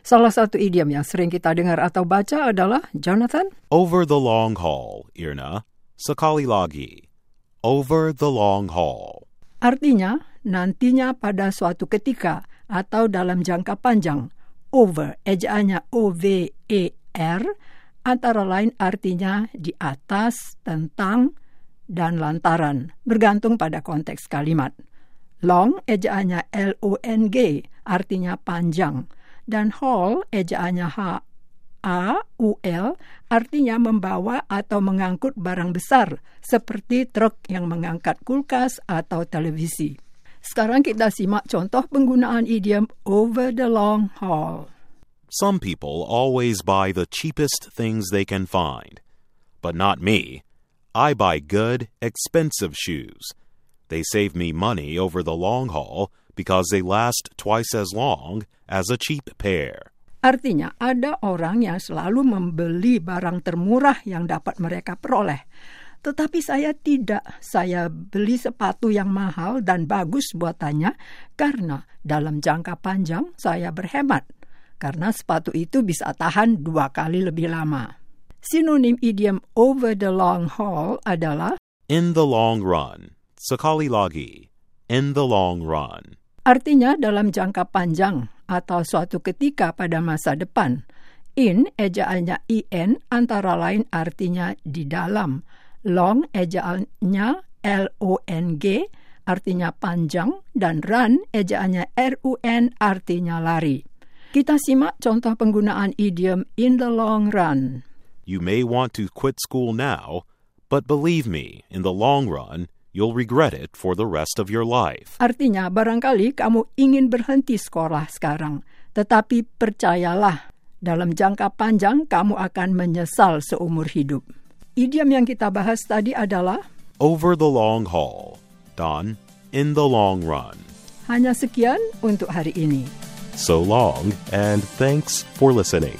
Salah satu idiom yang sering kita dengar atau baca adalah Jonathan. Over the long haul, Irna. Sekali lagi. Over the long haul. Artinya, nantinya pada suatu ketika atau dalam jangka panjang. Over, ejaannya O-V-E-R, antara lain artinya di atas, tentang, dan lantaran, bergantung pada konteks kalimat. Long, ejaannya L-O-N-G, artinya panjang dan haul ejaannya H A U L artinya membawa atau mengangkut barang besar seperti truk yang mengangkat kulkas atau televisi. Sekarang kita simak contoh penggunaan idiom over the long haul. Some people always buy the cheapest things they can find. But not me. I buy good, expensive shoes. They save me money over the long haul because they last twice as long as a cheap pair. Artinya, ada orang yang selalu membeli barang termurah yang dapat mereka peroleh. Tetapi saya tidak. Saya beli sepatu yang mahal dan bagus buatannya karena dalam jangka panjang saya berhemat. Karena sepatu itu bisa tahan dua kali lebih lama. Sinonim idiom over the long haul adalah In the long run. Sekali lagi. In the long run. Artinya dalam jangka panjang atau suatu ketika pada masa depan. In ejaannya in antara lain artinya di dalam. Long ejaannya L-O-N-G artinya panjang dan run ejaannya R-U-N artinya lari. Kita simak contoh penggunaan idiom in the long run. You may want to quit school now, but believe me, in the long run, you'll regret it for the rest of your life. Artinya, barangkali kamu ingin berhenti sekolah sekarang, tetapi percayalah, dalam jangka panjang kamu akan menyesal seumur hidup. Idiom yang kita bahas tadi adalah Over the long haul. Don, in the long run. hanya sekian untuk hari ini. So long, and thanks for listening.